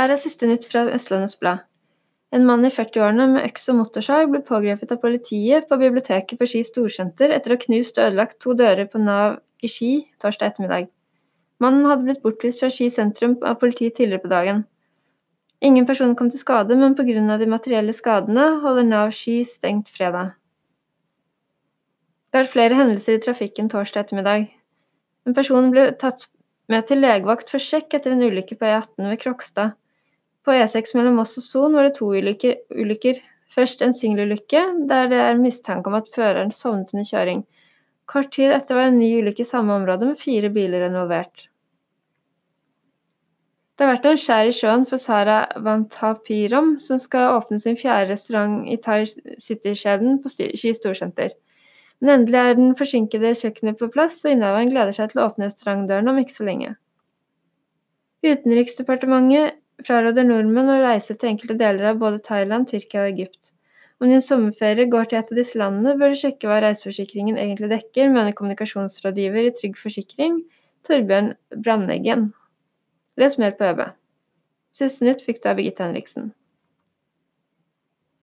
Her er siste nytt fra Østlandets Blad. En mann i 40-årene med øks og motorsag ble pågrepet av politiet på biblioteket på Ski storsenter etter å ha knust og ødelagt to dører på Nav i Ski torsdag ettermiddag. Mannen hadde blitt bortvist fra Ski sentrum av politiet tidligere på dagen. Ingen person kom til skade, men pga. de materielle skadene holder Nav Ski stengt fredag. Det har vært flere hendelser i trafikken torsdag ettermiddag. En person ble tatt med til legevakt for sjekk etter en ulykke på E18 ved Krokstad. På E6 mellom Moss og Son var det to ulykker. ulykker. Først en singelulykke, der det er mistanke om at føreren sovnet under kjøring. Kort tid etter var det en ny ulykke i samme område med fire biler involvert. Det har vært noen skjær i sjøen for Sara Vantapirom, som skal åpne sin fjerde restaurant i Thai City-kjeden på Ski storsenter. Men endelig er den forsinkede kjøkkenet på plass, og innehaveren gleder seg til å åpne restaurantdøren om ikke så lenge. Utenriksdepartementet fraråder nordmenn å reise til enkelte deler av både Thailand, Tyrkia og Egypt. Om din sommerferie går til et av disse landene, bør du sjekke hva reiseforsikringen egentlig dekker, mener kommunikasjonsrådgiver i Trygg Forsikring, Torbjørn Brandeggen. Les mer på ØB. Siste nytt fikk du av Birgitte Henriksen.